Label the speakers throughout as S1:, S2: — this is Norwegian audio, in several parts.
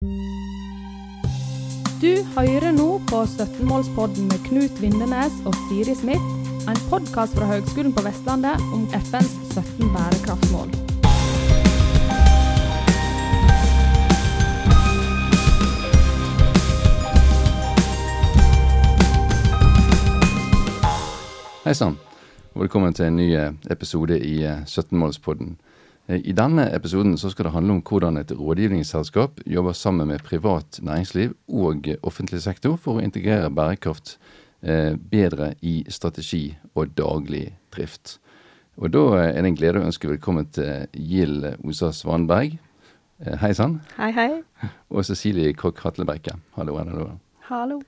S1: Du hører nå på 17-målspodden med Knut Vindenes og Siri Smith, en podkast fra Høgskolen på Vestlandet om FNs 17 bærekraftsmål.
S2: Hei sann, og velkommen til en ny eh, episode i eh, 17-målspodden. Eh, I denne episoden så skal det handle om hvordan et rådgivningsselskap jobber sammen med privat næringsliv og offentlig sektor for å integrere bærekraft eh, bedre i strategi og daglig drift. Og Da er det en glede å ønske velkommen til Gild Osa Svanberg. Eh, Hei sann.
S1: Hei, hei.
S2: Og Cecilie Krogh Hatlebekke. Hallo, hallo.
S1: Hallo.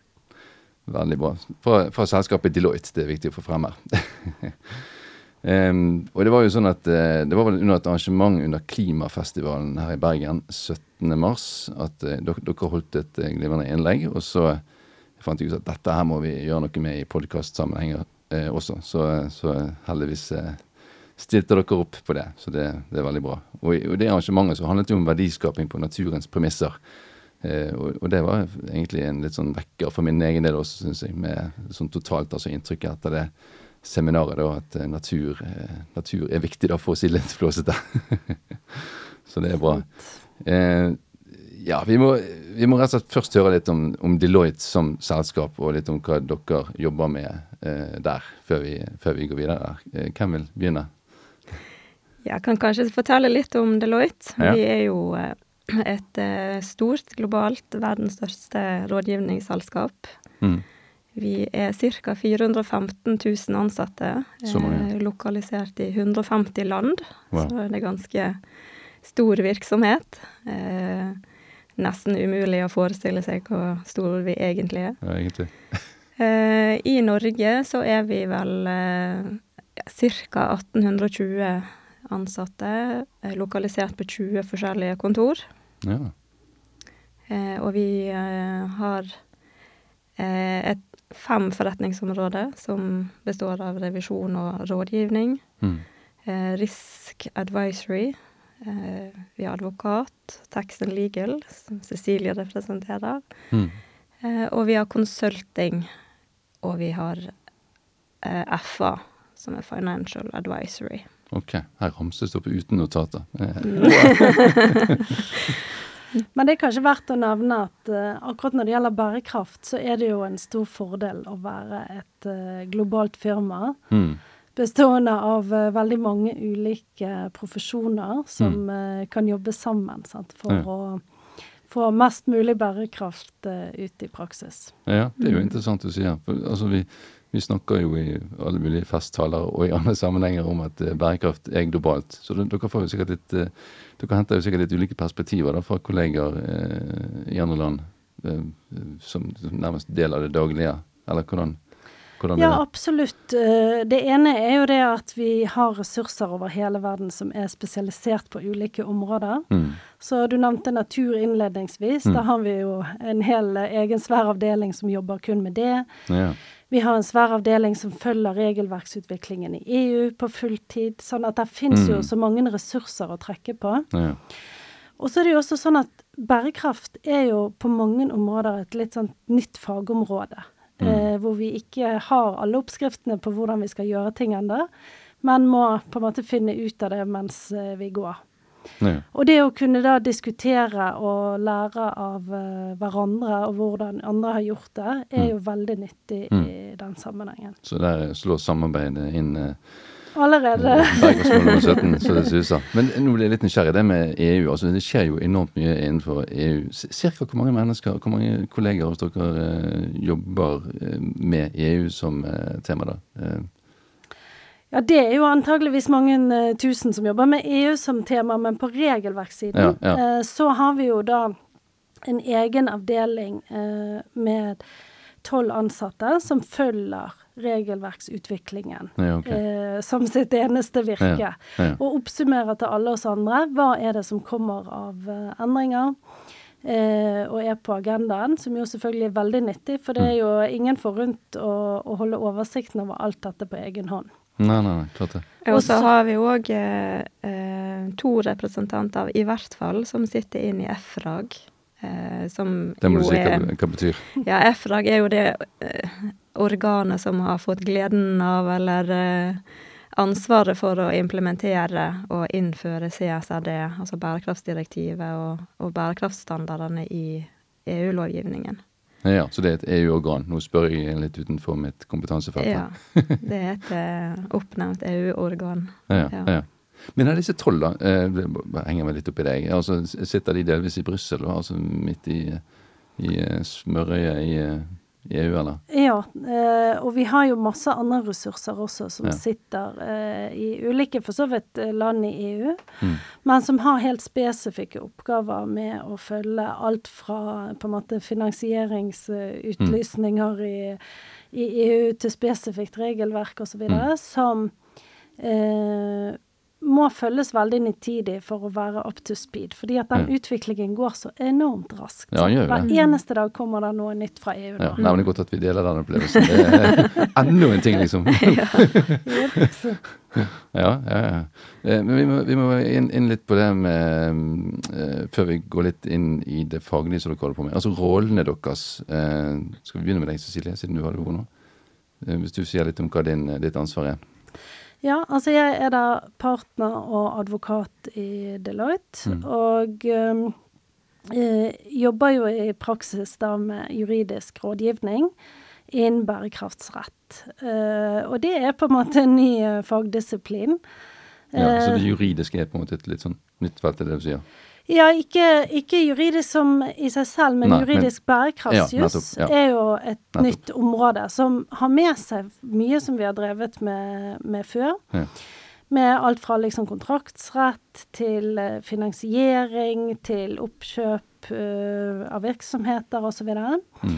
S2: Veldig bra. Fra, fra selskapet Deloitte, det er viktig å få frem her. Em, og det var jo sånn at uh, det var vel under et arrangement under Klimafestivalen her i Bergen 17. mars at uh, dere, holdt et uh, glimrende innlegg. Og så fant jeg ut at dette her må vi gjøre noe med i podkastsammenhenger uh, også. Så, så heldigvis stilte dere opp på det. Så det, det er veldig bra. Og, og det arrangementet så handlet jo om verdiskaping på naturens premisser. Uh, og det var egentlig en litt sånn vekker for min egen del også, syns jeg. Med sånn totalt altså inntrykket etter det seminaret da, at eh, natur, eh, natur er viktig, da, for å si litt flåsete. Så det er bra. Eh, ja, vi må, vi må rett og slett først høre litt om, om Deloitte som selskap, og litt om hva dere jobber med eh, der, før vi, før vi går videre. Eh, hvem vil begynne?
S3: Jeg kan kanskje fortelle litt om Deloitte.
S2: Ja.
S3: Vi er jo eh, et stort, globalt, verdens største rådgivningsselskap.
S2: Mm.
S3: Vi er ca. 415 000 ansatte, eh, lokalisert i 150 land.
S2: Wow.
S3: Så det er ganske stor virksomhet. Eh, nesten umulig å forestille seg hvor stor vi egentlig er.
S2: Ja, egentlig.
S3: Eh, I Norge så er vi vel eh, ca. 1820 ansatte, eh, lokalisert på 20 forskjellige kontor.
S2: Ja.
S3: Eh, og vi har eh, et fem forretningsområder som består av revisjon og rådgivning.
S2: Mm.
S3: Eh, risk advisory. Eh, vi har advokat, tax and legal, som Cecilie representerer.
S2: Mm.
S3: Eh, og vi har consulting, og vi har eh, FA, som er financial advisory.
S2: Ok, her ramses det opp uten notater.
S4: Men det er kanskje verdt å nevne at uh, akkurat når det gjelder bærekraft, så er det jo en stor fordel å være et uh, globalt firma
S2: mm.
S4: bestående av uh, veldig mange ulike profesjoner som eh, kan jobbe sammen sant, for
S2: Ja.
S4: å få mest mulig bærekraft ut i praksis.
S2: Ja, det er jo interessant du sier. For, altså, vi, vi snakker jo i alle mulige festtaler og i andre sammenhenger om at eh, bærekraft er globalt. Så dere får jo sikkert litt eh, dere henter jo sikkert litt ulike perspektiver da, fra kolleger eh, i andre land som, nærmest del av det daglige. Eller hvordan, hvordan
S4: Ja,
S2: det?
S4: absolutt. Det ene er jo det at vi har ressurser over hele verden som er spesialisert på ulike områder.
S2: Mm.
S4: Så du nevnte natur innledningsvis.
S2: Mm.
S4: Da har vi jo en hel egen svær avdeling som jobber kun med det.
S2: Ja.
S4: Vi har en svær avdeling som følger regelverksutviklingen i EU på fulltid. Sånn at det finnes jo
S2: Mm.
S4: så mange ressurser å trekke på.
S2: Ja.
S4: Og så er det jo også sånn at bærekraft er jo på mange områder et litt sånn nytt fagområde.
S2: Mm.
S4: Eh, hvor vi ikke har alle oppskriftene på hvordan vi skal gjøre ting ennå, men må på en måte finne ut av det mens eh, vi går.
S2: Ja.
S4: Og det å kunne da diskutere og lære av uh, hverandre og hvordan andre har gjort det, er
S2: Mm.
S4: jo veldig nyttig
S2: Mm.
S4: i den sammenhengen.
S2: Så der slår samarbeidet inn uh,
S4: Allerede.
S2: Bergensmål nummer 17, så det suser. Men nå blir jeg litt nysgjerrig. Det med EU. altså Det skjer jo enormt mye innenfor EU. Cirka hvor mange mennesker, hvor mange kolleger hos dere uh, jobber med EU som tema, da?
S4: Ja, det er jo antageligvis mange uh, tusen som jobber med EU som tema, men på regelverkssiden
S2: Ja, ja.
S4: Uh, så har vi jo da en egen avdeling uh, med tolv ansatte som følger regelverksutviklingen
S2: ja,
S4: okay. som sitt eneste virke. Og oppsummerer til alle oss andre hva er det som kommer av endringer. Eh, og er på agendaen, som jo selvfølgelig er veldig nyttig. For det er jo ingen forunt å, å holde oversikten over alt dette på egen hånd.
S2: Nei, nei, nei, klart det.
S3: Og så har vi òg eh, eh, to representanter, i hvert fall, som sitter inn i F-rag. Eh, som
S2: Det må du si hva,
S3: er
S2: hva betyr.
S3: Ja, EFRAG er jo det eh, organet som har fått gleden av, eller eh, ansvaret for å implementere og innføre CSRD, altså bærekraftsdirektivet og, og bærekraftsstandardene i EU-lovgivningen.
S2: Ja, Så det er et EU-organ. Nå spør jeg litt utenfor mitt kompetansefelt.
S3: Ja. Det er et eh, oppnevnt EU-organ.
S2: Ja,
S3: Ja.
S2: ja. Men er disse tolv, da? eh, det henger meg litt opp i deg. Altså, sitter de delvis i Brussel. Altså midt i, i eh, smørøyet i, eh, i EU, eller?
S4: Ja, eh, og vi har jo masse andre ressurser også som
S2: Ja.
S4: sitter eh, i ulike for så vidt eh, land i EU,
S2: Mm.
S4: men som har helt spesifikke oppgaver med å følge alt fra på en måte finansieringsutlysninger i, i EU til spesifikt regelverk osv.,
S2: Mm.
S4: som eh, må følges veldig nitidig for å være up to speed. Fordi at den
S2: Ja.
S4: utviklingen går så enormt raskt.
S2: Ja,
S4: Hver eneste dag kommer det noe nytt fra EU.
S2: Ja, nei, men Det er godt at vi deler den opplevelsen. Det er enda en ting, liksom. Ja, ja, ja. Eh, Men vi må, vi må inn, inn litt på det med eh, Før vi går litt inn i det faglige som dere holder på med. Altså rollene deres. Eh, skal vi begynne med deg, Cecilie, siden du har det ordet nå? Hvis du sier litt om hva din, ditt ansvar er.
S4: Ja, altså jeg er da partner og advokat i Deloitte,
S2: Mm.
S4: og um, eh, jobber jo i praksis da med juridisk rådgivning innen bærekraftsrett. Eh, og det er på en måte en ny eh, fagdisiplin.
S2: Ja, så det juridiske er på en måte et litt sånn nytt felt, det du sier?
S4: Ja, ikke, ikke juridisk som i seg selv, men
S2: Nei,
S4: juridisk bærekraftsjus
S2: Ja, ja.
S4: er jo et
S2: Nettopp.
S4: nytt område som har med seg mye som vi har drevet med, med før.
S2: Ja.
S4: Med alt fra liksom kontraktsrett til eh, finansiering til oppkjøp uh, av virksomheter osv.
S2: Mm.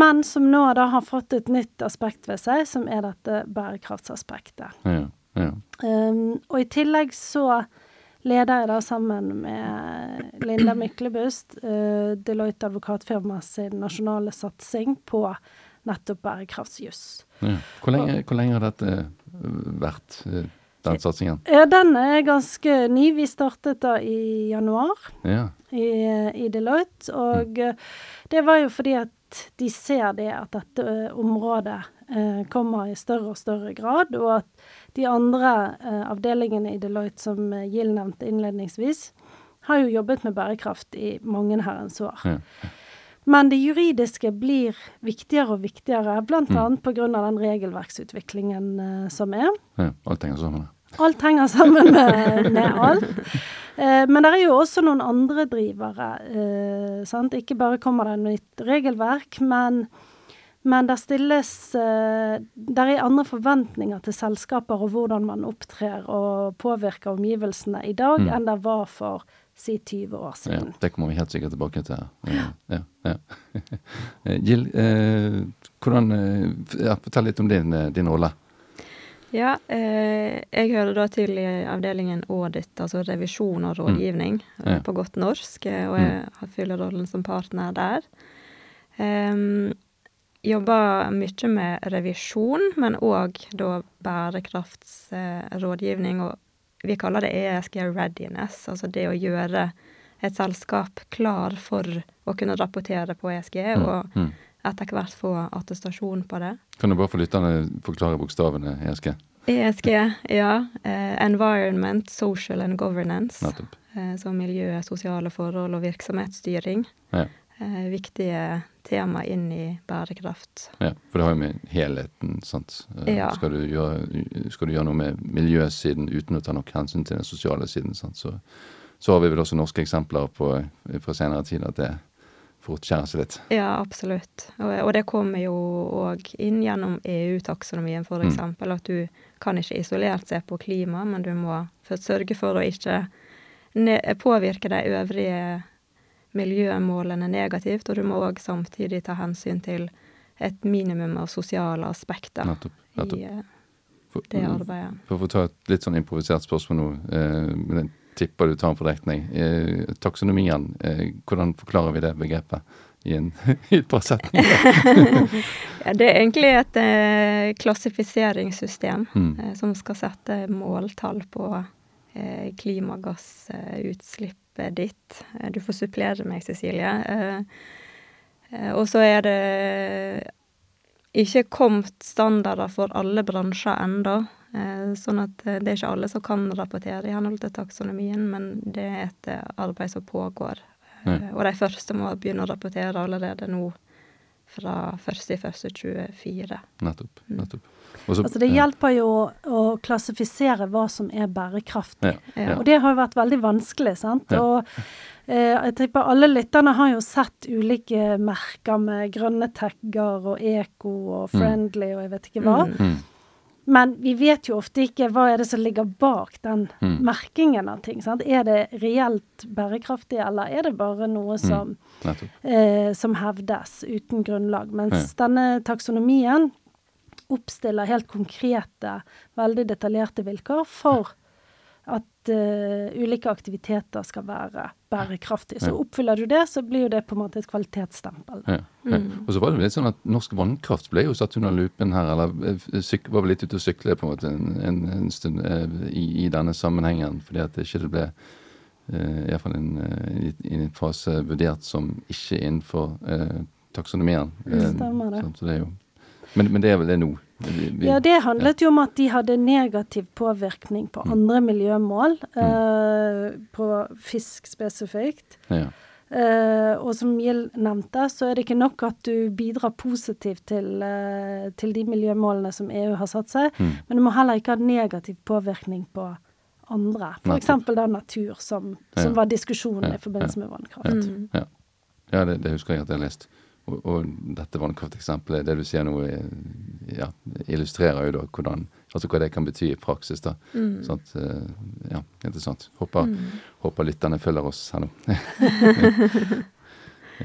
S4: Men som nå da har fått et nytt aspekt ved seg, som er dette bærekraftsaspektet.
S2: Ja, ja.
S4: Um, og i tillegg så leder jeg da sammen med Linda Myklebust uh, Deloitte advokatfirma sin nasjonale satsing på nettopp bærekraftsjuss.
S2: ja. Hvor, lenge, hvor lenge har dette eh, vært, eh, den satsingen?
S4: Ja, den er ganske ny. Vi startet da i januar
S2: Ja.
S4: i, i Deloitte, og mm. det var jo fordi at de ser det at dette uh, området eh, kommer i større og større grad, og at de andre eh, avdelingene i Deloitte som uh, Gill nevnte innledningsvis, har jo jobbet med bærekraft i mange herrens år.
S2: Ja.
S4: Men det juridiske blir viktigere og viktigere, bl.a.
S2: Mm.
S4: pga. den regelverksutviklingen eh, som er.
S2: ja. Alt henger sammen.
S4: Alt henger sammen med, med alt. Eh, men det er jo også noen andre drivere. Eh, sant? Ikke bare kommer det nytt regelverk, men, men det stilles eh, Der er andre forventninger til selskaper og hvordan man opptrer og påvirker omgivelsene i dag,
S2: Mm.
S4: enn det var for si 20 år siden.
S2: Ja, det kommer vi helt sikkert tilbake til. Ja, ja, ja. Eh, Jill, eh, hvordan, eh, fortell litt om din, eh, din rolle.
S3: Ja, eh, jeg hører da til i avdelingen audit, altså revisjon og rådgivning,
S2: Mm. Ja.
S3: eh, på godt norsk, eh, og jeg fyller rollen som partner der. Um, jobber mye med revisjon, men òg da bærekraftsrådgivning, og vi kaller det ESG readiness, altså det å gjøre et selskap klar for å kunne rapportere på ESG,
S2: Mm,
S3: og
S2: mm.
S3: Etter hvert få attestasjon på det.
S2: Kan du bare for lytterne forklare bokstavene ESG?
S3: ESG, ja. Eh, environment, social and governance.
S2: Nettopp.
S3: Eh, så miljø, sosiale forhold og virksomhetsstyring.
S2: Ja.
S3: Eh, viktige tema inn i bærekraft.
S2: Ja, for det har jo med helheten, sant.
S3: Ja.
S2: Skal, du gjøre, skal du gjøre noe med miljøsiden uten å ta nok hensyn til den sosiale siden, sant? Så, så har vi vel også norske eksempler på, fra senere tid at det fort seg litt.
S3: Ja, absolutt. Og, og det kommer jo òg inn gjennom EU-taksonomien, for
S2: Mm.
S3: eksempel, at du kan ikke isolert se på klima, men du må først sørge for å ikke påvirke de øvrige miljømålene negativt, og du må òg samtidig ta hensyn til et minimum av sosiale aspekter
S2: Nettopp. nettopp.
S3: i eh, det arbeidet.
S2: for å få ta et litt sånn improvisert spørsmål nå, eh, tipper du tar en fordiktning. Eh, taksonomien, eh, hvordan forklarer vi det begrepet i, en, i et par setninger?
S3: Ja, det er egentlig et eh, klassifiseringssystem
S2: Mm.
S3: eh, som skal sette måltall på eh, klimagassutslipp begrepet ditt. Eh, du får supplere meg, Cecilie. Og så er det ikke kommet standarder for alle bransjer ennå. Sånn at det er ikke alle som kan rapportere i henhold til taksonomien, men det er et arbeid som pågår. Mm. Og de første må begynne å rapportere allerede nå fra 1.1.24.
S2: Nettopp. Mm. nettopp.
S4: Også, altså det hjelper jo å, å, klassifisere hva som er bærekraftig. Ja, ja. Og det har jo vært veldig vanskelig, sant. Ja. Og eh, jeg tipper alle lytterne har jo sett ulike merker med grønne tagger og eko og mm. friendly mm. og jeg vet ikke hva. Mm. Men vi vet jo ofte ikke hva er det som ligger bak den mm. merkingen av ting. Sant? Er det reelt bærekraftig, eller er det bare noe mm. som, mm. eh, som hevdes uten grunnlag? Mens ja. denne taksonomien oppstiller helt konkrete, veldig detaljerte vilkår for at uh, ulike aktiviteter skal være bærekraftige. Så oppfyller du det, så blir jo det på en måte et kvalitetsstempel. Ja,
S2: ja. Mm. Og så var det litt sånn at Norsk Vannkraft ble jo satt under lupen her, eller eh, syk, var vel litt ute å sykle på en måte en, en, en stund eh, i, i, denne sammenhengen, fordi at det ikke ble uh, iallfall i, i en fase vurdert som ikke innenfor uh, taksonomien.
S4: Stemmer det.
S2: Så det er jo, men, men det er vel det nå?
S4: Vi, ja, det handlet jo om at de hadde negativ påvirkning på mm. andre miljømål, mm. uh, på fisk spesifikt. Ja. Uh, og som Gild nevnte, så er det ikke nok at du bidrar positivt til, uh, til de miljømålene som EU har satt seg, mm. men du må heller ikke ha negativ påvirkning på andre. F.eks. den natur som, som ja. var diskusjonen ja. i forbindelse med vannkraft.
S2: Ja, ja det, det, husker jeg at jeg har lest. Og, og dette vannkrafteksempelet, det du sier nå, ja, illustrerer jo da hvordan, altså hva det kan bety i praksis. da. Mm. Sånn at, eh, ja, interessant. Håper, mm. håper lytterne følger oss her nå.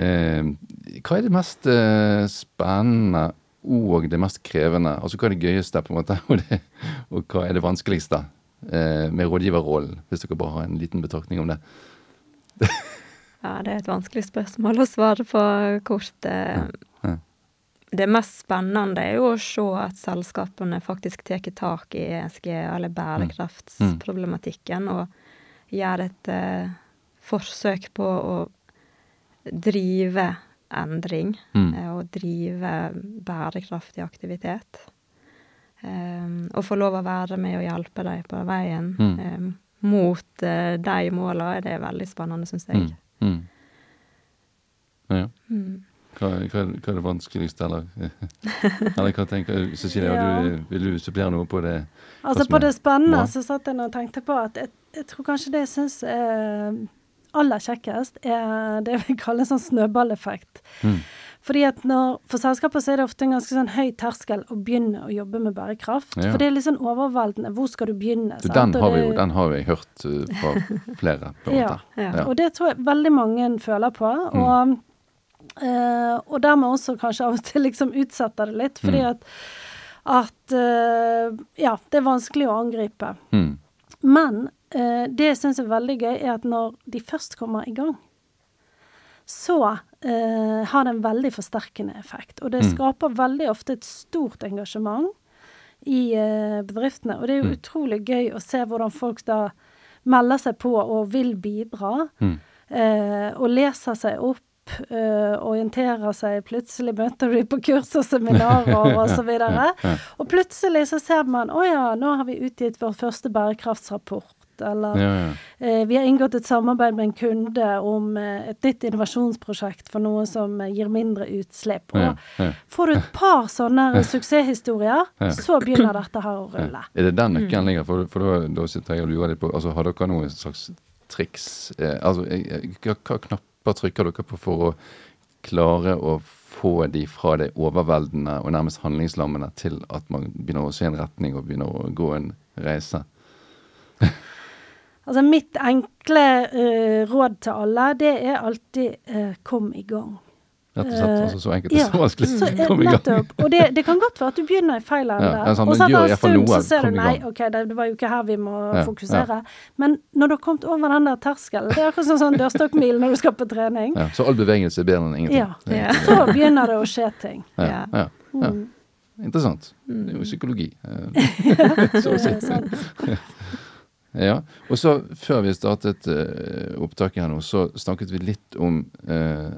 S2: eh, hva er det mest eh, spennende og det mest krevende? Altså hva er det gøyeste, på en måte, og, det, og hva er det vanskeligste eh, med rådgiverrollen? Hvis dere bare har en liten betraktning om det.
S3: Ja, det er et vanskelig spørsmål å svare på kort. Ja, ja. Det mest spennende er jo å se at selskapene faktisk tar tak i ESG, eller bærekraftsproblematikken, mm. og gjør et uh, forsøk på å drive endring. Mm. Uh, og drive bærekraftig aktivitet. Um, og få lov å være med og hjelpe dem på veien mm. um, mot uh, de målene, det er veldig spennende, syns jeg.
S2: Mm. Ja. Mm. Hva, hva, hva, er det vanskeligste, eller, eller hva tenker du, Cecilie? Ja. Du, vil du supplere noe på det?
S4: Altså På det spennende så satt jeg og tenkte på at jeg, jeg tror kanskje det jeg syns er aller kjekkest, er det vi kaller sånn snøballeffekt. Mm. Fordi at når, For selskaper så er det ofte en ganske sånn høy terskel å begynne å jobbe med bærekraft. Ja. For det er litt sånn overveldende. Hvor skal du begynne?
S2: Du, den, har vi jo, den har vi hørt uh, fra flere. på en
S4: ja, måte. Ja. Og det tror jeg veldig mange føler på. Mm. Og, uh, og dermed også kanskje av og til liksom utsetter det litt. Fordi mm. at, at uh, Ja, det er vanskelig å angripe. Mm. Men det jeg syns er veldig gøy, er at når de først kommer i gang, så eh, har det en veldig forsterkende effekt. Og det mm. skaper veldig ofte et stort engasjement i eh, bedriftene. Og det er jo mm. utrolig gøy å se hvordan folk da melder seg på og vil bidra. Mm. Eh, og leser seg opp. Uh, orienterer seg, plutselig møter du dem på kurs og seminarer osv. Og, og plutselig så ser man å ja, nå har vi utgitt vår første bærekraftsrapport eller ja, ja. Eh, vi har inngått et samarbeid med en kunde om eh, et nytt innovasjonsprosjekt for noe som eh, gir mindre utslipp. Og ja, får du et par sånne suksesshistorier, så begynner dette her å rulle.
S2: Er det den nøkkelen mm. ligger? For, for da, da, sitter jeg og lurer litt på altså, Har dere noen slags triks? Eh, altså, hva, hva knapper trykker dere på for å klare å få de fra det overveldende og nærmest handlingslammende til at man begynner å se en retning og begynner å gå en reise?
S4: Altså mitt enkle uh, råd til alle, det er alltid uh, kom i gang.
S2: Rett og slett. Uh, altså så enkelt og ja, så vanskelig. Så, kom
S4: i gang. Og det, det, kan godt være at du begynner i feil ende. Ja,
S2: sånn, og så etter en stund så
S4: ser du nei, ok, det, var jo ikke her vi må ja, fokusere. Men når du har kommet over den der terskelen, det er akkurat sånn, sånn dørstokkmil når du skal på trening.
S2: så all bevegelse er bedre enn ingenting.
S4: Ja. Så begynner det å skje ting.
S2: Ja, ja. ja. Interessant. Det er jo psykologi.
S4: det er sant.
S2: Ja. Og så, før vi startet uh, opptaket her nå, så snakket vi litt om uh,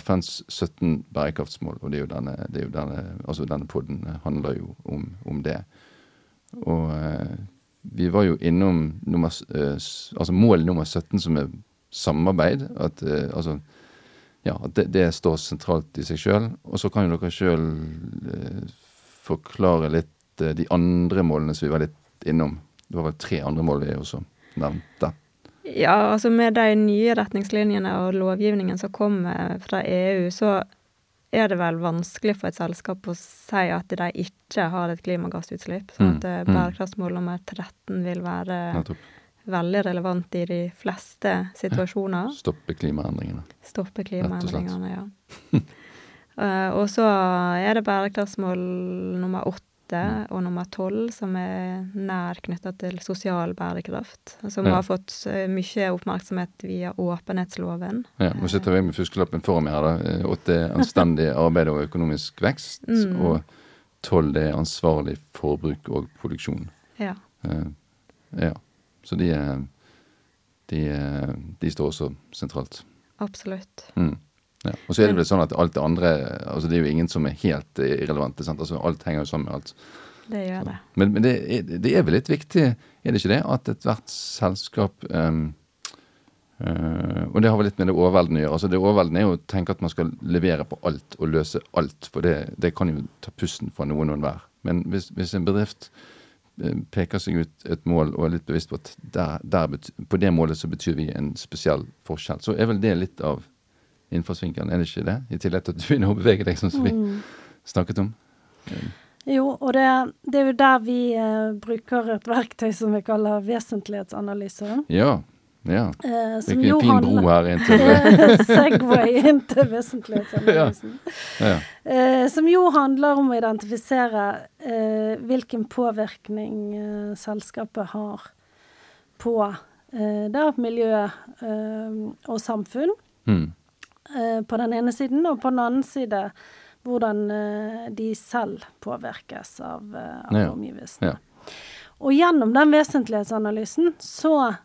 S2: FNs 17 bærekraftsmål. Og det er jo denne, det er jo denne, altså denne podden handler jo om, om det. Og uh, vi var jo innom nummer, eh, altså mål nummer 17, som er samarbeid. At, altså, ja, at det, det står sentralt i seg sjøl. Og så kan jo dere sjøl forklare litt de andre målene som vi var litt innom. Det var vel tre andre mål vi også nevnte.
S3: Ja, altså med de nye retningslinjene og lovgivningen som kommer fra EU, så er det vel vanskelig for et selskap å si at de ikke har et klimagassutslipp. Så
S2: Mm,
S3: at eh,
S2: mm.
S3: bærekraftsmål nummer 13 vil være
S2: Nettopp.
S3: veldig relevant i de fleste situasjoner.
S2: Stoppe klimaendringene.
S3: Stoppe
S2: og
S3: klimaendringene, ja. uh, og så er det bærekraftsmål nummer åtte
S2: Mm.
S3: og nummer tolv som er nær knytta til sosial bærekraft. Som
S2: Ja.
S3: har fått eh, mye oppmerksomhet via åpenhetsloven.
S2: Ja, nå sitter vi med fuskelappen foran meg her. da. Eh, Åtte er anstendig arbeid og økonomisk vekst.
S3: Mm.
S2: Og tolv er ansvarlig forbruk og produksjon.
S3: Ja.
S2: Eh, ja. Så de, de, de står også sentralt.
S3: Absolutt.
S2: Mm. Ja. Og så er det vel sånn at alt det andre altså Det er jo ingen som er helt eh, irrelevante. Sant? Altså Alt henger jo sammen med alt.
S3: Det gjør det.
S2: Men, men det, er, det er vel litt viktig, er det ikke det, at ethvert selskap um, uh, Og det har vel litt med det overveldende å gjøre. Altså Det overveldende er jo å tenke at man skal levere på alt og løse alt. For det, det kan jo ta pusten fra noen og enhver. Men hvis, hvis en bedrift eh, peker seg ut et mål og er litt bevisst på at der, der på det målet så betyr vi en spesiell forskjell, så er vel det litt av innfallsvinkelen, er det ikke det? I tillegg til at du begynner å bevege deg, sånn som vi
S4: Mm.
S2: snakket om.
S4: Jo, og det, det er jo der vi eh, bruker et verktøy som vi kaller vesentlighetsanalyse.
S2: Ja. ja.
S4: Eh,
S2: Det
S4: som jo
S2: fin bro her inn til.
S4: Segway inn til vesentlighetsanalysen.
S2: Ja.
S4: Eh, som jo handler om å identifisere eh, hvilken påvirkning eh, selskapet har på eh, miljø eh, og samfunn
S2: Mm.
S4: Eh, på den ene siden, og på den annen side hvordan eh, de selv påvirkes av, eh, av
S2: Ja.
S4: omgivelsene.
S2: Ja.
S4: Og gjennom den vesentlighetsanalysen så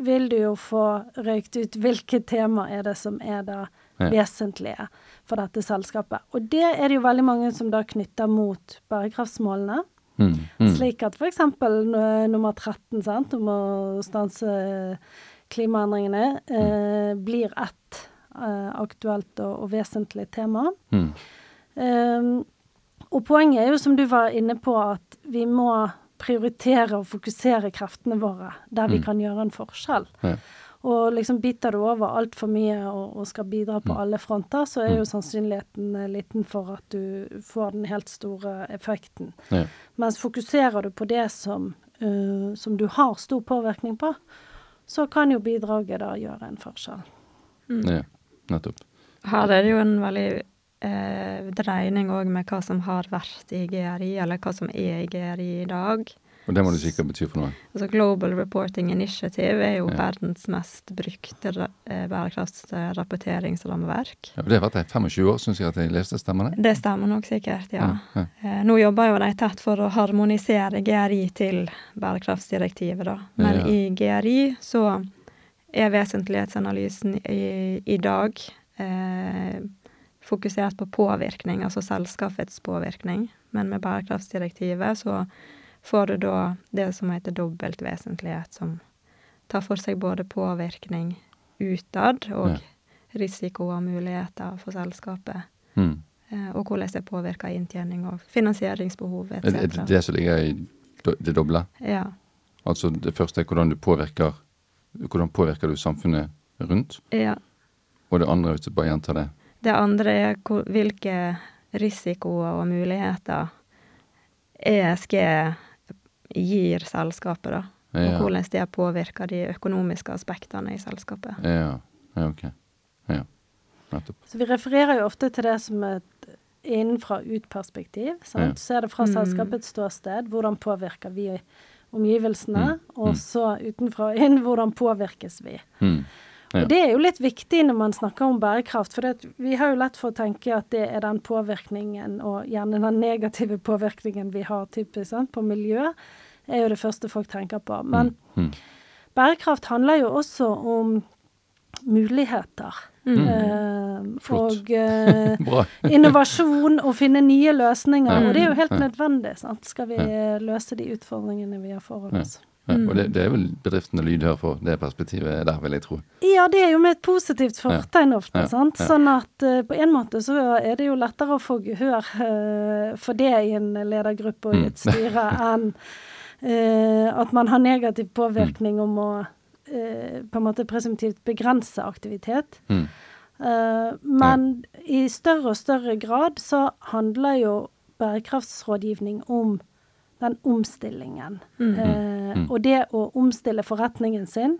S4: vil du jo få røykt ut hvilke tema er det som er da
S2: Ja.
S4: vesentlige for dette selskapet. Og det er det jo veldig mange som da knytter mot bærekraftsmålene.
S2: Mm. Mm.
S4: Slik at f.eks. nummer 13, sant, om å stanse klimaendringene, eh, blir ett aktuelt og, og vesentlig tema.
S2: Mm.
S4: Um, og poenget er jo, som du var inne på, at vi må prioritere og fokusere kreftene våre der vi
S2: Mm.
S4: kan gjøre en forskjell.
S2: Ja.
S4: Og liksom biter du over altfor mye og, og skal bidra på
S2: Mm.
S4: alle fronter, så er jo
S2: Mm.
S4: sannsynligheten eh, liten for at du får den helt store effekten.
S2: Ja.
S4: Mens fokuserer du på det som, uh, som du har stor påvirkning på, så kan jo bidraget da gjøre en forskjell.
S3: Mm.
S2: ja. Nettopp.
S3: Her er det jo en veldig eh, dreining òg med hva som har vært i GRI, eller hva som er i GRI i dag.
S2: Og det må du sikkert bety for noe.
S3: Altså Global Reporting Initiative er jo
S2: Ja.
S3: verdens mest brukte eh, bærekraftsrapporteringsrammeverk.
S2: Ja, og det har vært i 25 år, syns jeg at jeg leste. Stemmer det?
S3: Det stemmer nok sikkert, ja.
S2: ja.
S3: Eh, Nå jobber jo de tett for å harmonisere GRI til bærekraftsdirektivet, da. Men
S2: Ja.
S3: i GRI så er vesentlighetsanalysen i, i dag eh, fokusert på påvirkning, altså selskapets påvirkning. Men med bærekraftsdirektivet så får du da det som heter dobbelt vesentlighet, som tar for seg både påvirkning utad og
S2: Ja.
S3: risiko og muligheter for selskapet.
S2: Mm.
S3: Eh, og hvordan det påvirker inntjening og finansieringsbehov
S2: Er det er det det som ligger i det doble?
S3: Ja.
S2: Altså det første er hvordan du påvirker Hvordan påvirker du samfunnet rundt?
S3: ja.
S2: Og det andre, hvis du bare gjentar det
S3: Det andre er hvilke risikoer og muligheter ESG gir selskapet, da. Og hvordan det påvirker de økonomiske aspektene i selskapet.
S2: Ja, ja ok. Ja, nettopp.
S4: Så vi refererer jo ofte til det som et innenfra-ut-perspektiv.
S2: Ja.
S4: Så er det fra
S3: Mm.
S4: selskapets ståsted, hvordan påvirker vi omgivelsene?
S2: Mm.
S4: Og
S2: Mm.
S4: så utenfra og inn, hvordan påvirkes vi?
S2: Mm. Ja.
S4: Og det er jo litt viktig når man snakker om bærekraft, for det, vi har jo lett for å tenke at det er den påvirkningen, og gjerne den negative påvirkningen vi har typisk sant, på miljø, er jo det første folk tenker på. Men
S2: Mm.
S4: bærekraft handler jo også om muligheter.
S3: Mm.
S2: Uh,
S4: og
S2: uh,
S4: innovasjon og finne nye løsninger.
S2: Ja.
S4: Og det er jo helt
S2: Ja.
S4: nødvendig, sant? skal vi løse de utfordringene vi har foran oss.
S2: Ja, og det, det er vel bedriftene lydhør for det perspektivet der, vil jeg tro.
S4: Ja, det er jo med et positivt fortegn ofte.
S2: Ja.
S4: sant?
S2: Ja.
S4: Sånn at uh, på en måte så er det jo lettere å få gehør eh, for det i en ledergruppe og i et
S2: Mm.
S4: styre enn at man har negativ påvirkning om å på en måte presumptivt begrense aktivitet.
S2: Mm.
S4: Eh, men i større og større grad så handler jo bærekraftsrådgivning om den omstillingen.
S3: Mm.
S4: Eh,
S2: Mm.
S4: Og det å omstille forretningen sin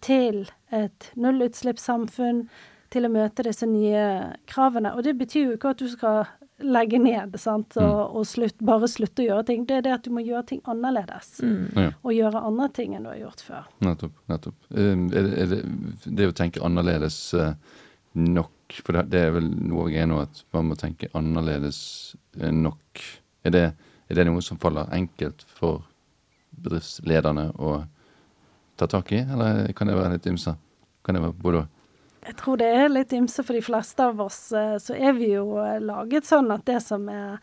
S4: til et nullutslippssamfunn, til å møte disse nye kravene. Og det betyr jo ikke at du skal legge ned sant? og, og slutt, bare slutte å gjøre ting. Det er det at du må gjøre ting annerledes.
S3: Mm.
S2: Ja,
S4: Og gjøre andre ting enn du har gjort før.
S2: nettopp. nettopp. Um, er det, er det, det å tenke annerledes eh, nok For det, det er vel noe jeg er nå, at man må tenke annerledes eh, nok. Er det, er det noe som faller enkelt for bedriftslederne å ta tak i, eller kan det være litt ymse? Kan det være både og?
S4: Jeg tror det er litt ymse for de fleste av oss. eh, Så er vi jo eh, laget sånn at det som er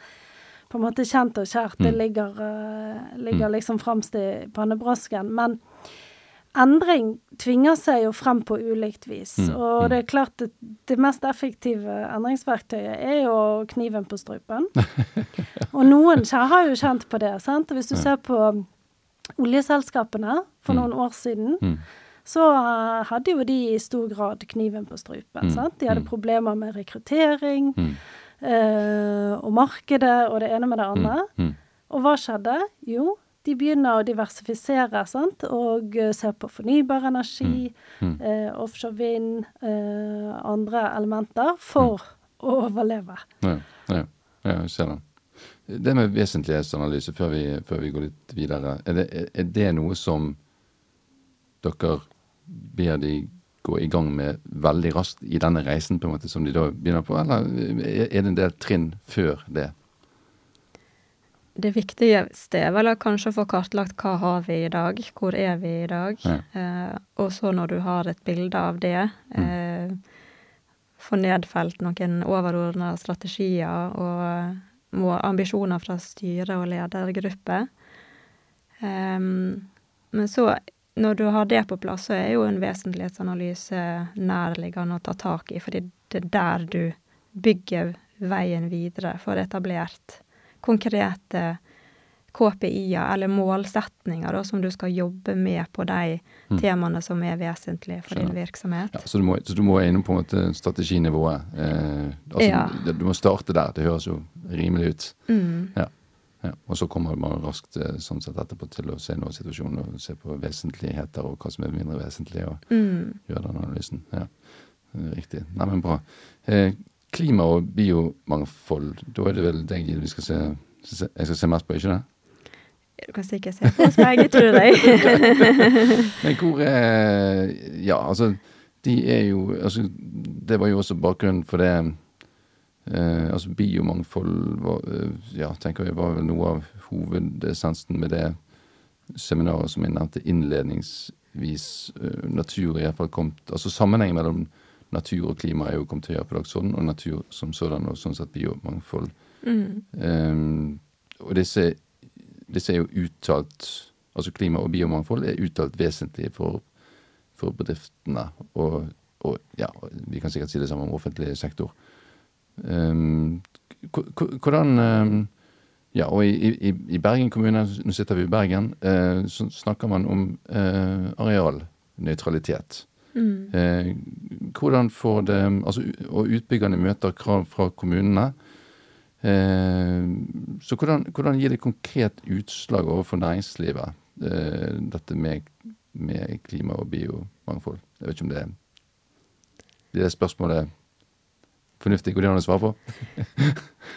S4: på en måte kjent og kjært, det
S2: Mm.
S4: ligger, eh, ligger
S2: Mm.
S4: liksom fremst i pannebrasken. Men endring tvinger seg jo frem på ulikt vis.
S2: Mm,
S4: Og det er klart at det mest effektive endringsverktøyet er jo kniven på strupen. Og noen har jo kjent på det. sant? Hvis du ser på oljeselskapene for noen år siden. Så eh, hadde jo de i stor grad kniven på strupen.
S2: Mm,
S4: sant? De hadde
S2: mm.
S4: problemer med rekruttering
S2: Mm.
S4: eh, og markedet og det ene med det andre.
S2: Mm. Mm.
S4: Og hva skjedde? Jo, de begynner å diversifisere sant? og ser se på fornybar energi,
S2: Mm.
S4: eh, offshore vind, eh, andre elementer for å overleve.
S2: Ja, ja, ja, jeg ser den. Det med vesentlighetsanalyse, før vi, før vi går litt videre, er det, er det noe som dere ber de gå i gang med veldig raskt i denne reisen, på en måte, som de da begynner på, eller er det en del trinn før det?
S3: Det viktigste er vel kanskje å få kartlagt hva har vi i dag, hvor er vi i dag.
S2: Ja.
S3: Eh, og så når du har et bilde av det, eh, få nedfelt noen overordna strategier og må, ambisjoner fra styre og ledergruppe. Eh, men så, når du har det på plass, så er jo en vesentlighetsanalyse nærliggende å ta tak i, fordi det er der du bygger veien videre for etablert konkrete KPI-er, eller målsetninger, da, som du skal jobbe med på de
S2: Mm.
S3: temaene som er vesentlige for din virksomhet.
S2: Ja, så, du må, så du må innom på en måte strateginivået. Eh, altså,
S3: Ja.
S2: du, du må starte der. Det høres jo rimelig ut.
S3: Mm.
S2: Ja. Og så kommer man raskt eh, sånn sett etterpå til å se noe situasjonen og se på vesentligheter og hva som er mindre vesentlig, og
S3: Mm.
S2: gjøre den analysen. Ja, Riktig. Nei, men bra. Eh, klima og biomangfold, da er det vel deg vi skal se, Jeg skal se mest på, ikke det?
S3: Du kan sikkert se på oss begge, tror jeg.
S2: Men hvor er Ja, altså, de er jo altså, Det var jo også bakgrunnen for det eh, Altså, biomangfold var, eh, ja, tenker jeg var vel noe av hovedessensen med det seminaret som jeg nevnte innledningsvis. Eh, natur i hvert fall kom Altså sammenhengen mellom natur og klima er jo kommet høyere på dagsordenen, og natur som sådan, og sånn sett biomangfold.
S3: Mm.
S2: Eh, og disse, disse er jo uttalt Altså klima og biomangfold er uttalt vesentlig for, for bedriftene. Og, og ja, vi kan sikkert si det samme om offentlig sektor. K- hvordan um, Ja, og i, i, i Bergen kommune, nå sitter vi i Bergen, eh, så snakker man om eh, arealnøytralitet.
S3: Mm.
S2: Eh, hvordan får det Altså, og utbyggerne møter krav fra kommunene. Så hvordan, hvordan gir det konkret utslag overfor næringslivet, dette med, med klima og biomangfold? Jeg vet ikke om det er det spørsmålet fornuftig. Går det an å svare på?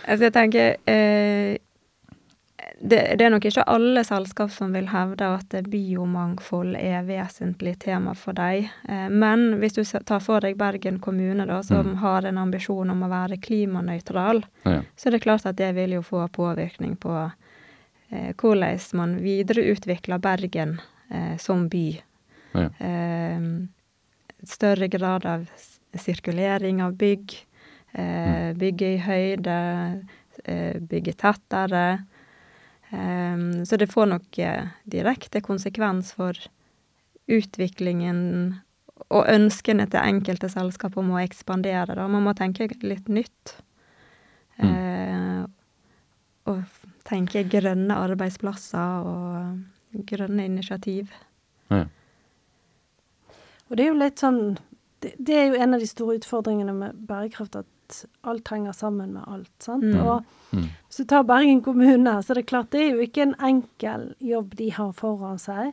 S3: Altså, jeg tenker eh, det, det er nok ikke alle selskap som vil hevde at biomangfold er vesentlig tema for deg. Eh, men hvis du tar for deg Bergen kommune, da, som
S2: Mm.
S3: har en ambisjon om å være klimanøytral,
S2: Ja.
S3: så er det klart at det vil jo få påvirkning på eh, hvordan man videreutvikler Bergen eh, som by.
S2: Ja.
S3: Eh, større grad av sirkulering av bygg. Eh, bygge i høyde, eh, bygge tettere. Eh, så det får nok eh, direkte konsekvens for utviklingen og ønskene til enkelte selskap om å ekspandere. Da. Man må tenke litt nytt. Eh, og tenke grønne arbeidsplasser og grønne initiativ.
S2: Ja.
S4: Og det er jo litt sånn det, det er jo en av de store utfordringene med bærekraft, at alt henger sammen med alt. sant?
S3: Mm.
S4: Og
S2: Mm.
S4: hvis du tar Bergen kommune, så er det klart det er jo ikke en enkel jobb de har foran seg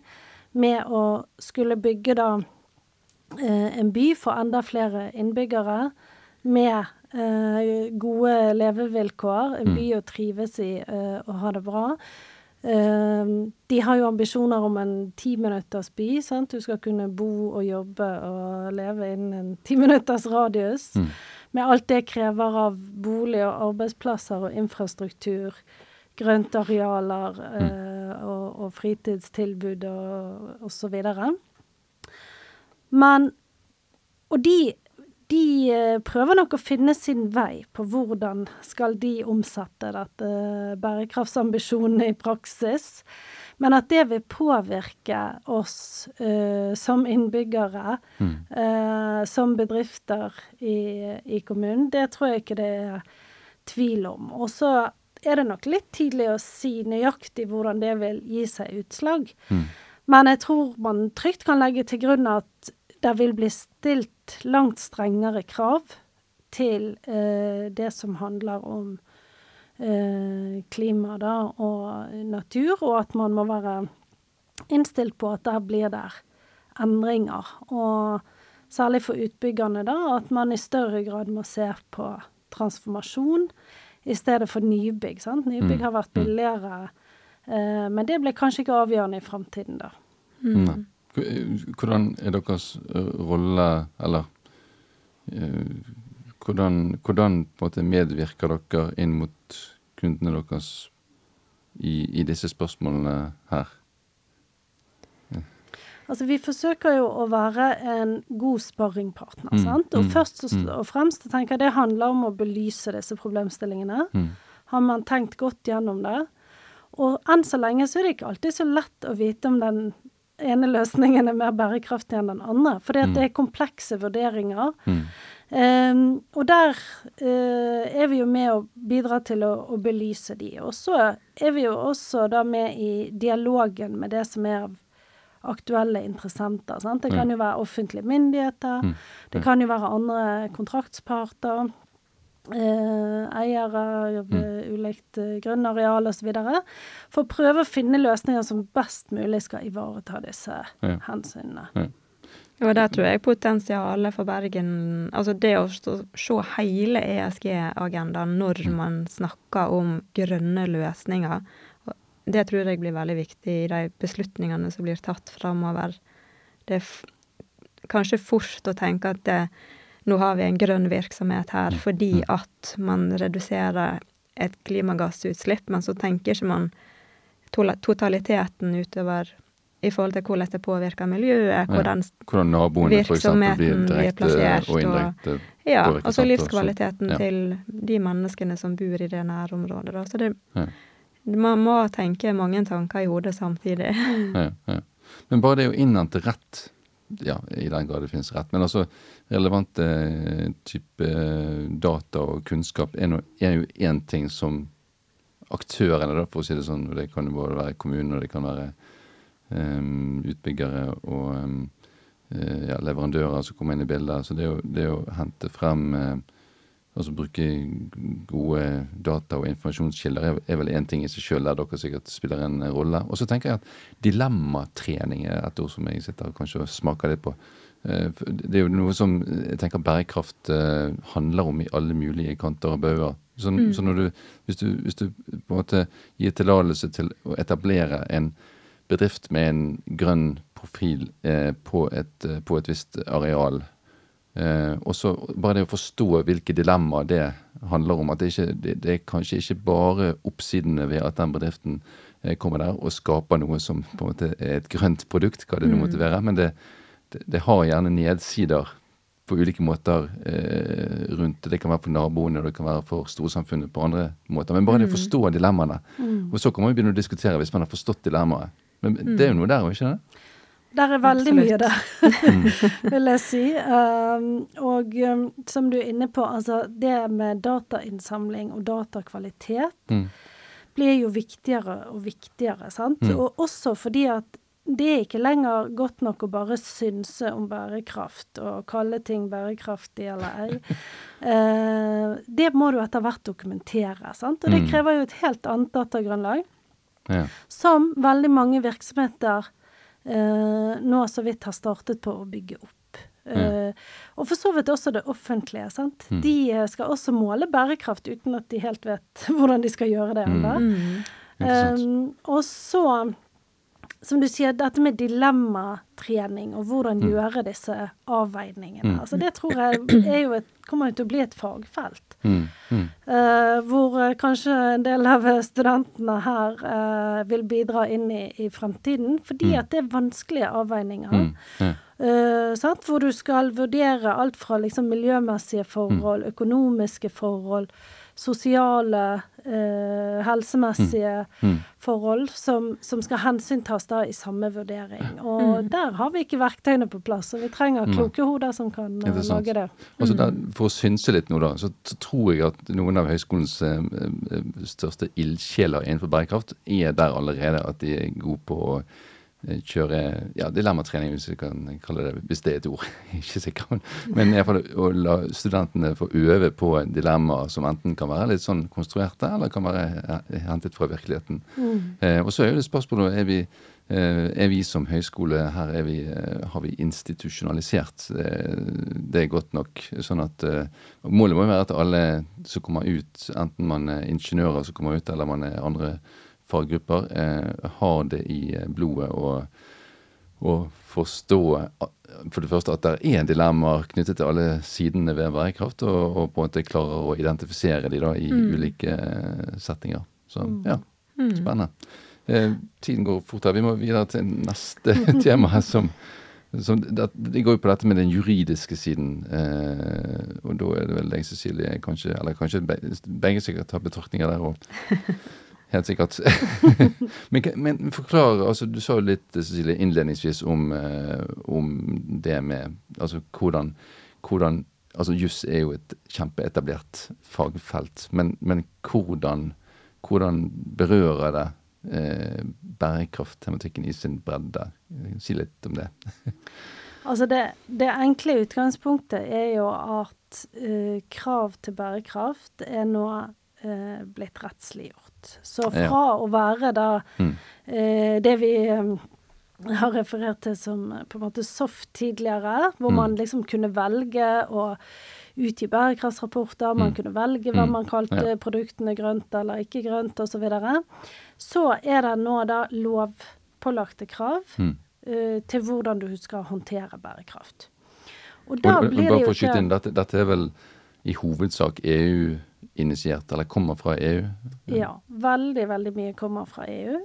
S4: med å skulle bygge da eh, en by for enda flere innbyggere med eh, gode levevilkår, en
S2: Mm.
S4: by å trives i eh, og ha det bra. Uh, de har jo ambisjoner om en timinutters by. sant? Du skal kunne bo og jobbe og leve innen en timinutters radius.
S2: Mm.
S4: Med alt det krever av bolig og arbeidsplasser og infrastruktur, grøntarealer eh, og, og fritidstilbud og, osv. Men Og de, de eh, prøver nok å finne sin vei på hvordan skal de omsette dette bærekraftsambisjonene i praksis. Men at det vil påvirke oss uh, som innbyggere,
S2: Mm.
S4: uh, som bedrifter i, i kommunen, det tror jeg ikke det er tvil om. Og så er det nok litt tidlig å si nøyaktig hvordan det vil gi seg utslag.
S2: Mm.
S4: Men jeg tror man trygt kan legge til grunn at det vil bli stilt langt strengere krav til uh, det som handler om klima da, og natur, og at man må være innstilt på at der blir der endringer. Og særlig for utbyggerne, da, at man i større grad må se på transformasjon i stedet for nybygg. sant? Nybygg
S2: Mm.
S4: har vært billigere, eh, men det blir kanskje ikke avgjørende i framtiden, da.
S3: Mm.
S2: Hvordan er deres rolle, eller hvordan, hvordan på en måte medvirker dere inn mot kundene deres i, i disse spørsmålene her?
S4: Altså, vi forsøker jo å være en god sparringpartner,
S2: Mm,
S4: sant? Og
S2: mm,
S4: først og,
S2: mm.
S4: fremst jeg tenker jeg det handler om å belyse disse problemstillingene.
S2: Mm.
S4: Har man tenkt godt gjennom det? Og enn så lenge så er det ikke alltid så lett å vite om den ene løsningen er mer bærekraftig enn den andre, at
S2: Mm.
S4: det er komplekse vurderinger.
S2: Mm.
S4: Ehm, og der uh, er vi jo med å bidra til å, å belyse de. Og så er vi jo også da med i dialogen med det som er av aktuelle interessenter. Sant? Det kan jo være offentlige myndigheter,
S2: Mm.
S4: det kan jo være andre kontraktsparter, Uh, eiere av eh, ulikt grunnareal osv. For å prøve å finne løsninger som best mulig skal ivareta disse
S2: Ja.
S4: hensynene.
S3: Og der tror jeg potensialet for Bergen Altså det å se hele ESG-agendaen når man snakker om grønne løsninger, det tror jeg blir veldig viktig i de beslutningene som blir tatt framover. Det er kanskje fort å tenke at det, nå har vi en grønn virksomhet her fordi at man reduserer et klimagassutslipp, men så tenker ikke man totaliteten utover i forhold til hvordan det påvirker miljøet, hvordan
S2: Hvordan naboene for eksempel blir
S3: plassert,
S2: og indirekte
S3: Ja, altså
S2: sant, og så-
S3: livskvaliteten
S2: ja.
S3: til de menneskene som bor i det nærområdet. Da. Så det,
S2: Ja.
S3: man må tenke mange tanker i hodet samtidig.
S2: Ja, ja. Men bare det å innhente rett, ja, i den grad det finnes rett, men altså relevante eh, type data og kunnskap er, no, er jo én ting som aktørene, da, for å si det sånn, det kan jo både være kommunen og det kan være utbyggere og em, eh, ja, leverandører som kommer inn i bildet. Så det å, det å hente frem Altså bruke gode data- og informasjonskilder er, er vel én ting i seg sjøl, der dere sikkert spiller en rolle. Og så tenker jeg at dilemmatrening er et ord som jeg sitter og kanskje smaker litt på. Eh, Det er jo noe som jeg tenker bærekraft handler om i alle mulige kanter og bauger. Så, så når du, hvis du, hvis du på en måte gir tillatelse til å etablere en bedrift med en grønn profil eh, på, et, eh, på et visst areal, Eh, og så bare det å forstå hvilke dilemmaer det handler om. At det, ikke, det, det er kanskje ikke bare oppsidene ved at den bedriften kommer der og skaper noe som på en måte er et grønt produkt, hva det nå måtte være. Men det, det, det har gjerne nedsider på ulike måter eh, rundt det. Det kan være for naboene, det kan være for storsamfunnet på andre måter. Men bare det å forstå dilemmaene. Og så kan man jo begynne å diskutere hvis man har forstått dilemmaet. Men det er jo noe der, ikke det?
S4: Der er veldig
S3: Absolutt.
S4: mye der, vil jeg si. Um, og um, som du er inne på, altså det med datainnsamling og datakvalitet
S2: Mm.
S4: blir jo viktigere og viktigere, sant.
S2: Mm.
S4: Og også fordi at det er ikke lenger godt nok å bare synse om bærekraft og kalle ting bærekraftig eller ei. Eh, det må du etter hvert dokumentere, sant. Og det
S2: Mm.
S4: krever jo et helt annet datagrunnlag
S2: Ja.
S4: som veldig mange virksomheter eh, nå så vidt har startet på å bygge opp. Eh, og for så vidt også det offentlige. sant?
S2: Mm.
S4: De eh, skal også måle bærekraft uten at de helt vet hvordan de skal gjøre det. ennå.
S3: Mm.
S4: Um, og så, som du sier, dette med dilemmatrening og hvordan
S2: Mm.
S4: gjøre disse avveiningene.
S2: Mm.
S4: Altså Det tror jeg jo et, kommer jo til å bli et fagfelt.
S2: Mm. Mm.
S4: Uh, hvor eh, kanskje en del av studentene her uh, vil bidra inn i, i fremtiden. Fordi
S2: Mm.
S4: at det er vanskelige avveininger.
S2: Mm. Ja.
S4: Sant? Hvor du skal vurdere alt fra liksom miljømessige forhold, økonomiske forhold, sosiale, eh, helsemessige
S2: Mm.
S4: forhold, som, som skal hensyntas da i samme vurdering. Og der har vi ikke verktøyene på plass, og vi trenger
S2: Nei.
S4: kloke hoder som kan
S2: uh,
S4: lage det.
S2: Altså der, for å synse litt nå, da, så, så tror jeg at noen av høyskolens eh, eh, største ildsjeler innenfor bærekraft er der allerede. At de er gode på å eh, kjøre ja, dilemmatrening, hvis vi kan kalle det hvis det er et ord. Ikke sikker. Men i fall å la studentene få øve på dilemmaer som enten kan være litt sånn konstruerte, eller kan være eh, hentet fra virkeligheten. Eh, og så er jo det spørsmålet er vi, eh, er vi som høyskole her er vi, eh, har vi institusjonalisert eh, det godt nok? sånn at eh, Målet må være at alle som kommer ut, enten man er ingeniører som kommer ut, eller man er andre faggrupper, eh, har det i eh, blodet og, og forstå for det første at det er dilemmaer knyttet til alle sidene ved bærekraft, og, og på en måte klarer å identifisere de da i ulike eh, settinger. Så ja, spennende. Eh, tiden går fort her. Vi må videre til neste tema. her som, som det, det går jo på dette med den juridiske siden. Eh, og da er det vel deg, Cecilie, kanskje Eller kanskje begge sikkert har betraktninger der òg. Helt sikkert. men, men forklar, altså Du sa jo litt Cecilie, innledningsvis om, eh, om det med altså hvordan, hvordan altså Juss er jo et kjempeetablert fagfelt, men, men hvordan, hvordan berører det eh, bærekrafttematikken i sin bredde? Si litt om det.
S4: Altså det, det enkle utgangspunktet er jo at eh, krav til bærekraft er nå eh, blitt rettsliggjort. Så fra
S2: Ja.
S4: å være da
S2: Mm.
S4: eh, det vi eh, har referert til som på en måte soft tidligere, hvor
S2: Mm.
S4: man liksom kunne velge å utgi bærekraftsrapporter, man
S2: Mm.
S4: kunne velge hva
S2: Mm.
S4: man kalte
S2: Ja.
S4: produktene grønt eller ikke grønt osv. Så, videre. så er det nå da lovpålagte krav
S2: Mm.
S4: eh, til hvordan du skal håndtere bærekraft. Og da blir det jo ikke bare
S2: for å skyte inn, dette, dette er vel i hovedsak EU-initiert, eller kommer fra EU?
S4: Ja, veldig, veldig mye kommer fra EU.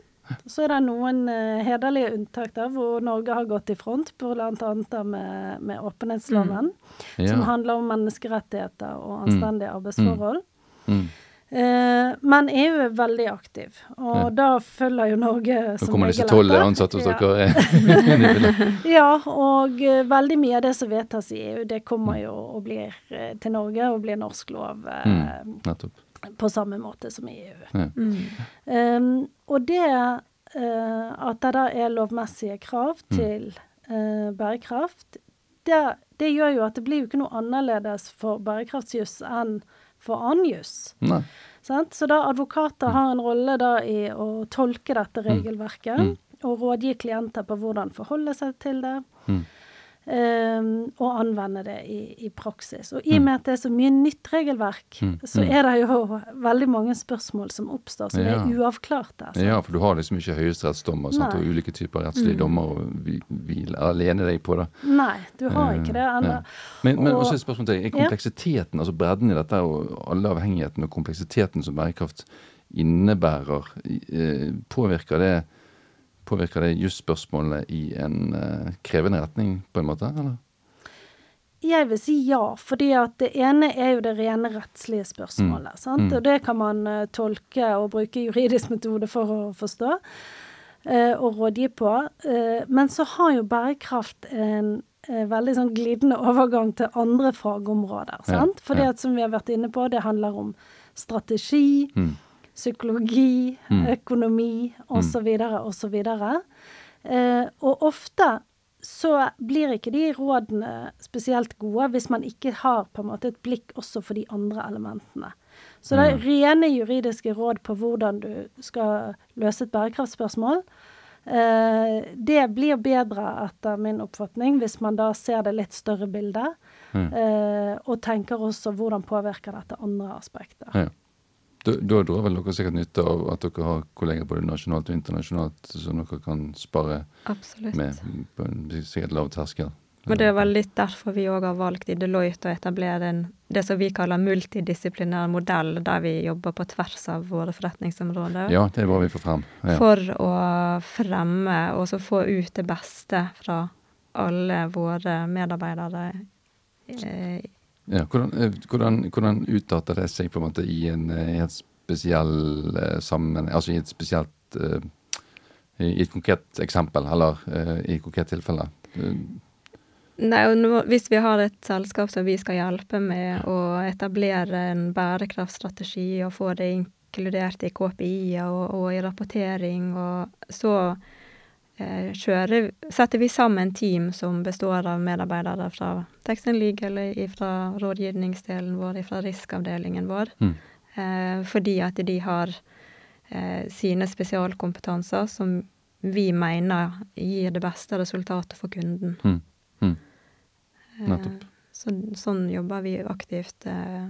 S4: Så er det noen eh, hederlige unntak der hvor Norge har gått i front, bl.a. med, med åpenhetsloven, som
S2: Ja.
S4: handler om menneskerettigheter og anstendige arbeidsforhold.
S2: Mm.
S4: Eh, men EU er veldig aktiv, og
S2: Ja.
S4: da følger jo Norge som
S2: kommer disse
S4: regel
S2: tolv ansatte hos
S4: Ja.
S2: dere.
S4: Ja, og eh, veldig mye av det som vedtas i EU, det kommer jo og blir eh, til Norge og blir norsk lov
S2: Mm.
S4: På samme måte som i EU.
S2: Ja.
S3: Mm.
S4: Um, og det uh, at det da er lovmessige krav
S2: Mm.
S4: til uh, bærekraft, det, det gjør jo at det blir jo ikke noe annerledes for bærekraftsjuss enn for annen juss. Så da advokater har en rolle da i å tolke dette regelverket
S2: Mm.
S4: og rådgi klienter på hvordan forholde seg til det.
S2: Mm.
S4: Um, og anvende det i, i praksis. Og i og med at det er så mye nytt regelverk,
S2: Mm.
S4: så
S2: Mm.
S4: er det jo veldig mange spørsmål som oppstår som
S2: Ja.
S4: er uavklarte. Altså.
S2: Ja, for du har liksom ikke høyesterettsdommer sant, og ulike typer rettslige
S3: Mm.
S2: dommer å vi, hvile alene deg på. det.
S4: Nei, du har ikke det ennå.
S2: Ja. Men, men
S4: Og-
S2: også et spørsmål til deg. Er
S4: Ja.
S2: kompleksiteten, altså bredden i dette og alle avhengigheten og kompleksiteten som bærekraft innebærer. Eh, påvirker det Påvirker det jusspørsmålet i en uh, krevende retning, på en måte? eller?
S4: Jeg vil si ja, fordi at det ene er jo det rene rettslige spørsmålet.
S2: Mm.
S4: sant?
S2: Mm.
S4: Og det kan man uh, tolke og bruke juridisk metode for å forstå uh, og rådgi på. Uh, men så har jo bærekraft en veldig sånn glidende overgang til andre fagområder.
S2: Ja,
S4: sant? Fordi
S2: ja.
S4: at som vi har vært inne på, det handler om strategi,
S2: Mm.
S4: Psykologi,
S2: Mm.
S4: økonomi osv. osv. Eh, og ofte så blir ikke de rådene spesielt gode hvis man ikke har på en måte et blikk også for de andre elementene. Så det er rene juridiske råd på hvordan du skal løse et bærekraftspørsmål. Eh, det blir bedre, etter min oppfatning, hvis man da ser det litt større bildet.
S2: Mm.
S4: Eh, og tenker også hvordan påvirker dette andre aspekter.
S2: Ja. Da, da drar vel dere sikkert nytte av at dere har kolleger både nasjonalt og internasjonalt som dere kan spare
S3: Absolutt.
S2: med på en sikkert lav terskel.
S3: Men det er vel litt derfor vi òg har valgt i Deloitte å etablere en, det som vi kaller multidisiplinær modell, der vi jobber på tvers av våre forretningsområder.
S2: Ja, det er bra vi får frem. Ja.
S3: For å fremme og så få ut det beste fra alle våre medarbeidere. Eh,
S2: Ja, hvordan, eh, hvordan, hvordan utarter det seg på en måte i en, helt et spesiell eh, sammenheng, altså i et spesielt eh, I et konkret eksempel, eller eh, i et konkret tilfelle? Eh,
S3: Nei, og nå, Hvis vi har et selskap som vi skal hjelpe med å etablere en bærekraftstrategi og få det inkludert i KPI-er og, og i rapportering, og så eh, kjører, setter vi sammen team som består av medarbeidere fra Texan Legal, fra rådgivningsdelen vår, fra riskavdelingen vår,
S2: Mm.
S3: eh, fordi at de har eh, sine spesialkompetanser som vi mener gir det beste resultatet for kunden.
S2: Mm. Mm.
S3: Eh, Så, sånn jobber vi aktivt eh,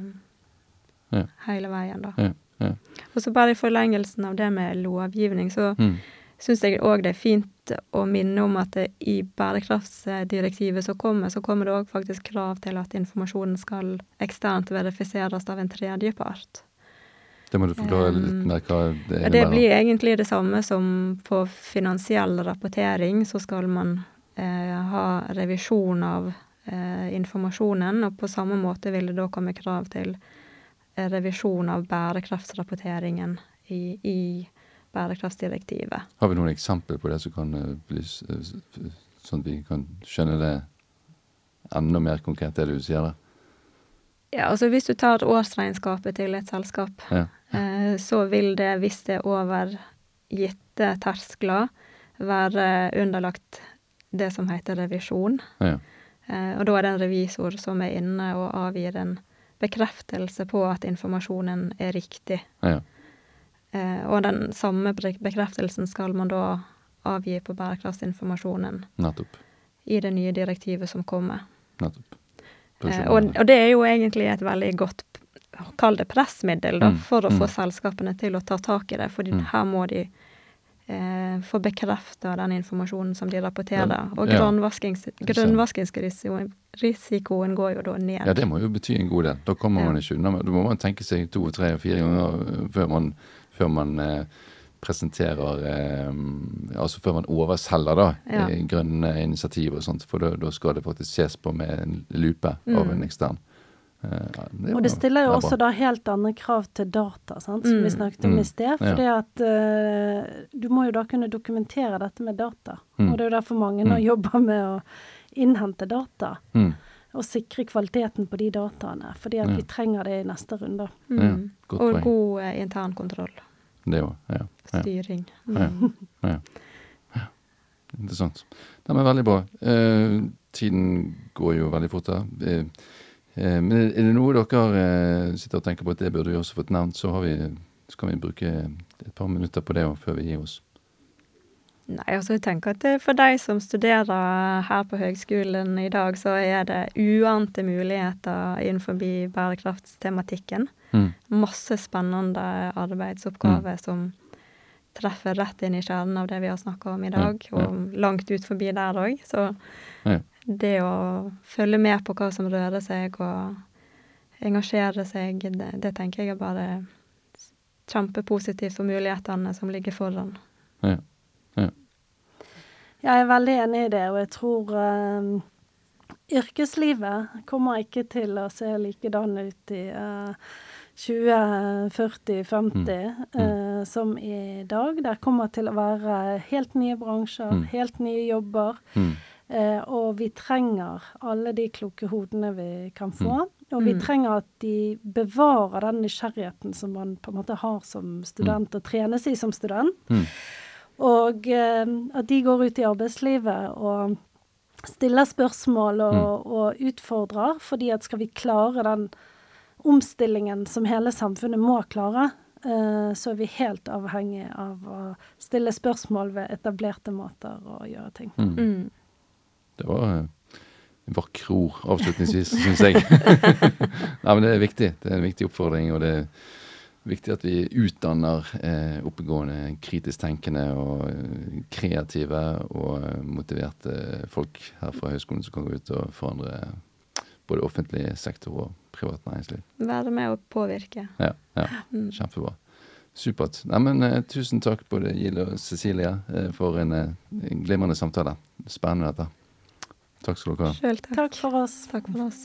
S2: Ja.
S3: hele veien, da.
S2: Ja, ja.
S3: Og så bare i forlengelsen av det med lovgivning, så
S2: Mm.
S3: Syns jeg òg det er fint å minne om at det i bærekraftsdirektivet som kommer, så kommer det òg faktisk krav til at informasjonen skal eksternt verifiseres av en tredjepart.
S2: Det må du forklare litt mer hva det
S3: innebærer. det blir egentlig det samme som på finansiell rapportering, så skal man eh, ha revisjon av eh, informasjonen, og på samme måte vil det da komme krav til eh, revisjon av bærekraftsrapporteringen i, i bærekraftsdirektivet.
S2: Har vi noen eksempler på det som kan eh, bli s- Sånn at vi kan skjønne det enda mer konkret, det du sier der?
S3: Ja, altså Hvis du tar årsregnskapet til et selskap,
S2: Ja.
S3: eh, så vil det, hvis det er over gitte terskler, være underlagt det som heter revisjon.
S2: Ja.
S3: Eh, og da er det en revisor som er inne og avgir en bekreftelse på at informasjonen er riktig.
S2: ja.
S3: Eh, og den samme bekreftelsen skal man da avgi på bærekraftsinformasjonen
S2: Nettopp.
S3: i det nye direktivet som kommer.
S2: Nettopp.
S3: Eh, og, og det er jo egentlig et veldig godt, kall det pressmiddel, da,
S2: Mm,
S3: for å få
S2: mm.
S3: selskapene til å ta tak i det. For
S2: Mm.
S3: her må de eh, få bekrefta den informasjonen som de rapporterer.
S2: Ja,
S3: Og
S2: grunnvaskingsrisikoen
S3: grønnvaskings, grønnvaskingsrisikoen går jo da ned.
S2: Ja, det må jo bety en god del. Da kommer
S3: Ja.
S2: man ikke unna. Da må man tenke seg to, tre fire ganger før man, før man eh, presenterer eh, Altså før man overselger da,
S3: Ja.
S2: eh, grønne initiativ og sånt. For da, da skal det faktisk ses på med en lupe av
S3: Mm.
S2: en ekstern. Ja,
S4: det
S2: Og
S4: det stiller jo også da helt andre krav til data, sant, som vi
S3: Mm.
S4: snakket om
S2: Mm.
S4: i sted.
S2: Ja.
S4: Fordi at uh, du må jo da kunne dokumentere dette med data.
S2: Mm.
S4: Og det er jo derfor mange nå
S2: Mm.
S4: jobber med å innhente data.
S2: Mm.
S4: Og sikre kvaliteten på de dataene. Fordi at
S2: Ja.
S4: vi trenger det i neste runde.
S3: Mm.
S2: godt
S3: og god uh, internkontroll.
S2: Det òg. Ja. ja.
S3: Styring.
S2: Ja.
S3: Mm.
S2: ja. ja. Interessant. Det er veldig bra. Eh, tiden går jo veldig fort her. Eh, eh, men er det noe dere eh, sitter og tenker på at det burde vi også fått nevnt, så, har vi, så kan vi bruke et par minutter på det før vi gir oss.
S3: Nei, altså jeg tenker at for de som studerer her på høgskolen i dag, så er det uante muligheter innenfor bærekraftstematikken.
S2: Mm.
S3: Masse spennende arbeidsoppgaver som treffer rett inn i kjernen av det vi har snakka om i dag,
S2: Ja, ja.
S3: og langt ut forbi der òg. Så
S2: Ja.
S3: det å følge med på hva som rører seg, og engasjere seg, det, det tenker jeg er bare kjempepositivt for mulighetene som ligger foran.
S2: Ja. ja.
S4: Jeg er veldig enig i det, og jeg tror uh, yrkeslivet kommer ikke til å se likedan ut i uh, 20, 40, 50 mm. uh, som i dag. Det kommer til å være helt nye bransjer, mm. helt nye jobber. Mm. Uh, og vi trenger alle de kloke hodene vi kan få. Mm. Og vi mm. trenger at de bevarer den nysgjerrigheten som man på en måte har som student, og trenes i som student. Og uh, at de går ut i arbeidslivet og stiller spørsmål og, mm. og, utfordrer. fordi at skal vi klare den omstillingen som hele samfunnet må klare, uh, så er vi helt avhengig av å stille spørsmål ved etablerte måter å gjøre ting på.
S2: Mm. mm. Det var en vakre ord avslutningsvis, syns jeg. Nei, men det er viktig. Det er en viktig oppfordring. og det er viktig at vi utdanner eh, oppegående, kritisk tenkende og eh, kreative og eh, motiverte folk her fra høyskolen som kan gå ut og forandre både offentlig sektor og privat næringsliv.
S3: Være med å påvirke.
S2: Ja, ja. Mm. kjempebra. Supert. Neimen, eh, tusen takk både Gild og Cecilie eh, for en, en eh, glimrende samtale. Spennende dette. Takk skal dere ha.
S3: Selv takk.
S4: Takk for oss.
S3: Takk for oss.